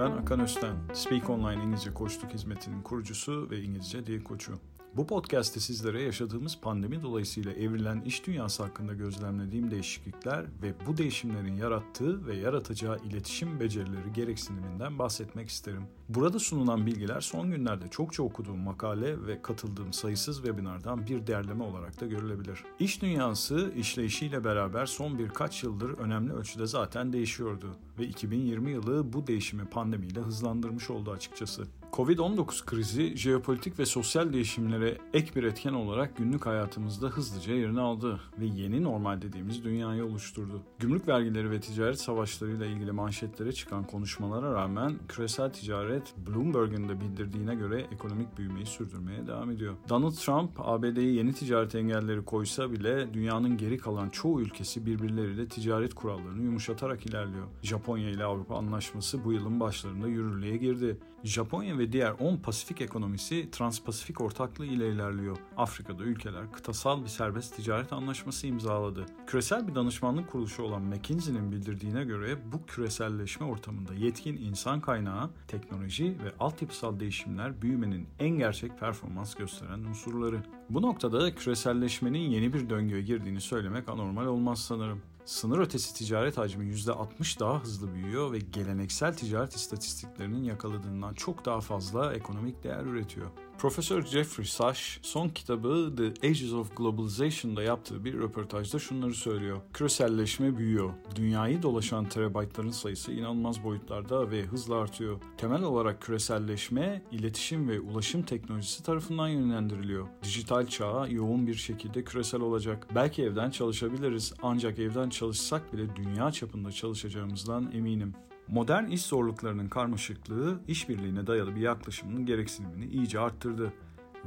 Ben Akan Östen, Speak Online İngilizce Koçluk Hizmeti'nin kurucusu ve İngilizce Dil Koçu. Bu podcast'te sizlere yaşadığımız pandemi dolayısıyla evrilen iş dünyası hakkında gözlemlediğim değişiklikler ve bu değişimlerin yarattığı ve yaratacağı iletişim becerileri gereksiniminden bahsetmek isterim. Burada sunulan bilgiler son günlerde çokça okuduğum makale ve katıldığım sayısız webinardan bir derleme olarak da görülebilir. İş dünyası işleyişiyle beraber son birkaç yıldır önemli ölçüde zaten değişiyordu ve 2020 yılı bu değişimi pandemiyle hızlandırmış oldu açıkçası. Covid-19 krizi jeopolitik ve sosyal değişimlere ek bir etken olarak günlük hayatımızda hızlıca yerini aldı ve yeni normal dediğimiz dünyayı oluşturdu. Gümrük vergileri ve ticaret savaşlarıyla ilgili manşetlere çıkan konuşmalara rağmen küresel ticaret Bloomberg'un da bildirdiğine göre ekonomik büyümeyi sürdürmeye devam ediyor. Donald Trump ABD'ye yeni ticaret engelleri koysa bile dünyanın geri kalan çoğu ülkesi birbirleriyle ticaret kurallarını yumuşatarak ilerliyor. Japonya ile Avrupa anlaşması bu yılın başlarında yürürlüğe girdi. Japonya ve diğer 10 Pasifik ekonomisi Transpasifik ortaklığı ile ilerliyor. Afrika'da ülkeler kıtasal bir serbest ticaret anlaşması imzaladı. Küresel bir danışmanlık kuruluşu olan McKinsey'nin bildirdiğine göre bu küreselleşme ortamında yetkin insan kaynağı, teknoloji ve altyapısal değişimler büyümenin en gerçek performans gösteren unsurları. Bu noktada küreselleşmenin yeni bir döngüye girdiğini söylemek anormal olmaz sanırım sınır ötesi ticaret hacmi %60 daha hızlı büyüyor ve geleneksel ticaret istatistiklerinin yakaladığından çok daha fazla ekonomik değer üretiyor. Profesör Jeffrey Sachs son kitabı The Ages of Globalization'da yaptığı bir röportajda şunları söylüyor. Küreselleşme büyüyor. Dünyayı dolaşan terabaytların sayısı inanılmaz boyutlarda ve hızla artıyor. Temel olarak küreselleşme, iletişim ve ulaşım teknolojisi tarafından yönlendiriliyor. Dijital çağ yoğun bir şekilde küresel olacak. Belki evden çalışabiliriz ancak evden çalışsak bile dünya çapında çalışacağımızdan eminim. Modern iş zorluklarının karmaşıklığı işbirliğine dayalı bir yaklaşımın gereksinimini iyice arttırdı.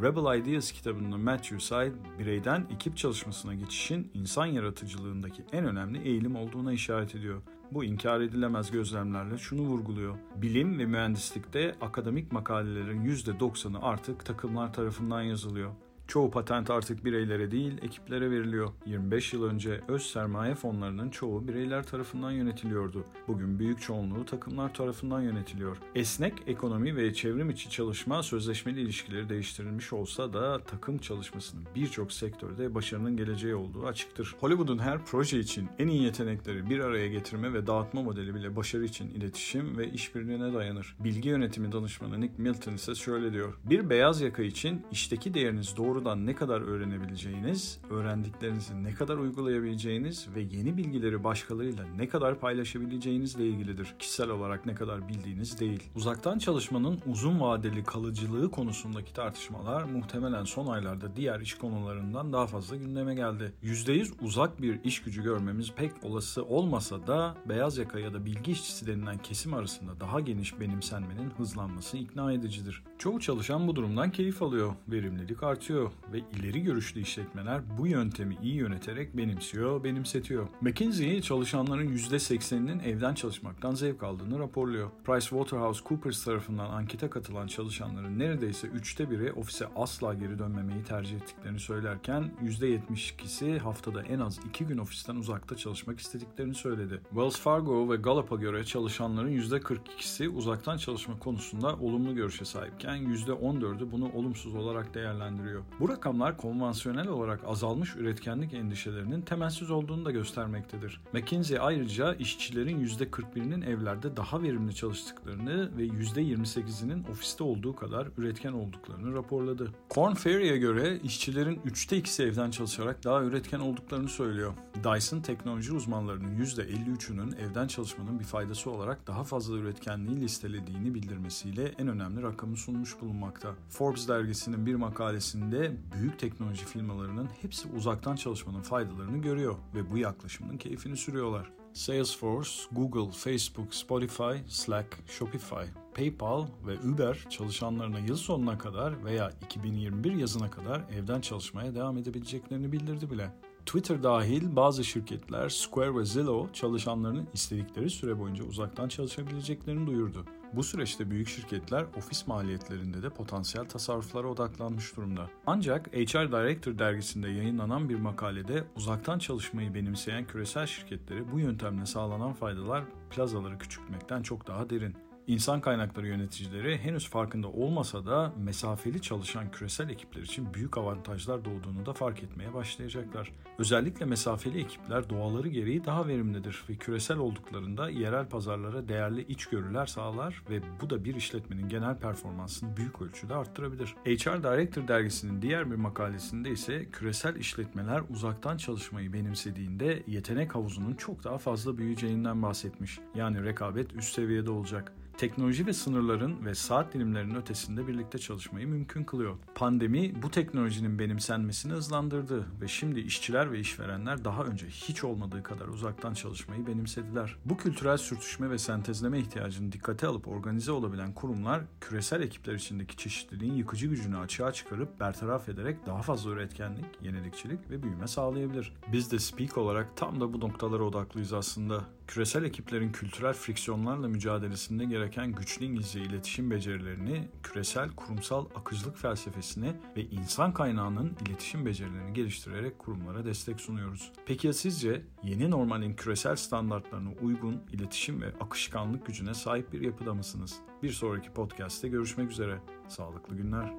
Rebel Ideas kitabında Matthew Syed, bireyden ekip çalışmasına geçişin insan yaratıcılığındaki en önemli eğilim olduğuna işaret ediyor. Bu inkar edilemez gözlemlerle şunu vurguluyor. Bilim ve mühendislikte akademik makalelerin %90'ı artık takımlar tarafından yazılıyor. Çoğu patent artık bireylere değil ekiplere veriliyor. 25 yıl önce öz sermaye fonlarının çoğu bireyler tarafından yönetiliyordu. Bugün büyük çoğunluğu takımlar tarafından yönetiliyor. Esnek ekonomi ve çevrim içi çalışma sözleşmeli ilişkileri değiştirilmiş olsa da takım çalışmasının birçok sektörde başarının geleceği olduğu açıktır. Hollywood'un her proje için en iyi yetenekleri bir araya getirme ve dağıtma modeli bile başarı için iletişim ve işbirliğine dayanır. Bilgi yönetimi danışmanı Nick Milton ise şöyle diyor. Bir beyaz yaka için işteki değeriniz doğru doğrudan ne kadar öğrenebileceğiniz, öğrendiklerinizi ne kadar uygulayabileceğiniz ve yeni bilgileri başkalarıyla ne kadar paylaşabileceğinizle ilgilidir. Kişisel olarak ne kadar bildiğiniz değil. Uzaktan çalışmanın uzun vadeli kalıcılığı konusundaki tartışmalar muhtemelen son aylarda diğer iş konularından daha fazla gündeme geldi. %100 uzak bir iş gücü görmemiz pek olası olmasa da beyaz yaka ya da bilgi işçisi denilen kesim arasında daha geniş benimsenmenin hızlanması ikna edicidir. Çoğu çalışan bu durumdan keyif alıyor. Verimlilik artıyor ve ileri görüşlü işletmeler bu yöntemi iyi yöneterek benimsiyor, benimsetiyor. McKinsey çalışanların %80'inin evden çalışmaktan zevk aldığını raporluyor. PricewaterhouseCoopers tarafından ankete katılan çalışanların neredeyse üçte biri ofise asla geri dönmemeyi tercih ettiklerini söylerken %72'si haftada en az iki gün ofisten uzakta çalışmak istediklerini söyledi. Wells Fargo ve Gallup'a göre çalışanların %42'si uzaktan çalışma konusunda olumlu görüşe sahipken %14'ü bunu olumsuz olarak değerlendiriyor. Bu rakamlar konvansiyonel olarak azalmış üretkenlik endişelerinin temelsiz olduğunu da göstermektedir. McKinsey ayrıca işçilerin %41'inin evlerde daha verimli çalıştıklarını ve %28'inin ofiste olduğu kadar üretken olduklarını raporladı. Korn Ferry'e göre işçilerin 3'te 2'si evden çalışarak daha üretken olduklarını söylüyor. Dyson teknoloji uzmanlarının %53'ünün evden çalışmanın bir faydası olarak daha fazla üretkenliği listelediğini bildirmesiyle en önemli rakamı sunmuş bulunmakta. Forbes dergisinin bir makalesinde büyük teknoloji firmalarının hepsi uzaktan çalışmanın faydalarını görüyor ve bu yaklaşımın keyfini sürüyorlar. Salesforce, Google, Facebook, Spotify, Slack, Shopify, PayPal ve Uber çalışanlarına yıl sonuna kadar veya 2021 yazına kadar evden çalışmaya devam edebileceklerini bildirdi bile. Twitter dahil bazı şirketler Square ve Zillow çalışanlarının istedikleri süre boyunca uzaktan çalışabileceklerini duyurdu. Bu süreçte büyük şirketler ofis maliyetlerinde de potansiyel tasarruflara odaklanmış durumda. Ancak HR Director dergisinde yayınlanan bir makalede uzaktan çalışmayı benimseyen küresel şirketleri bu yöntemle sağlanan faydalar plazaları küçültmekten çok daha derin. İnsan kaynakları yöneticileri henüz farkında olmasa da mesafeli çalışan küresel ekipler için büyük avantajlar doğduğunu da fark etmeye başlayacaklar. Özellikle mesafeli ekipler doğaları gereği daha verimlidir ve küresel olduklarında yerel pazarlara değerli içgörüler sağlar ve bu da bir işletmenin genel performansını büyük ölçüde arttırabilir. HR Director dergisinin diğer bir makalesinde ise küresel işletmeler uzaktan çalışmayı benimsediğinde yetenek havuzunun çok daha fazla büyüyeceğinden bahsetmiş. Yani rekabet üst seviyede olacak teknoloji ve sınırların ve saat dilimlerinin ötesinde birlikte çalışmayı mümkün kılıyor. Pandemi bu teknolojinin benimsenmesini hızlandırdı ve şimdi işçiler ve işverenler daha önce hiç olmadığı kadar uzaktan çalışmayı benimsediler. Bu kültürel sürtüşme ve sentezleme ihtiyacını dikkate alıp organize olabilen kurumlar küresel ekipler içindeki çeşitliliğin yıkıcı gücünü açığa çıkarıp bertaraf ederek daha fazla üretkenlik, yenilikçilik ve büyüme sağlayabilir. Biz de Speak olarak tam da bu noktalara odaklıyız aslında. Küresel ekiplerin kültürel friksiyonlarla mücadelesinde gereken güçlü İngilizce iletişim becerilerini, küresel kurumsal akıcılık felsefesini ve insan kaynağının iletişim becerilerini geliştirerek kurumlara destek sunuyoruz. Peki ya sizce yeni normalin küresel standartlarına uygun iletişim ve akışkanlık gücüne sahip bir yapıda mısınız? Bir sonraki podcast'te görüşmek üzere. Sağlıklı günler.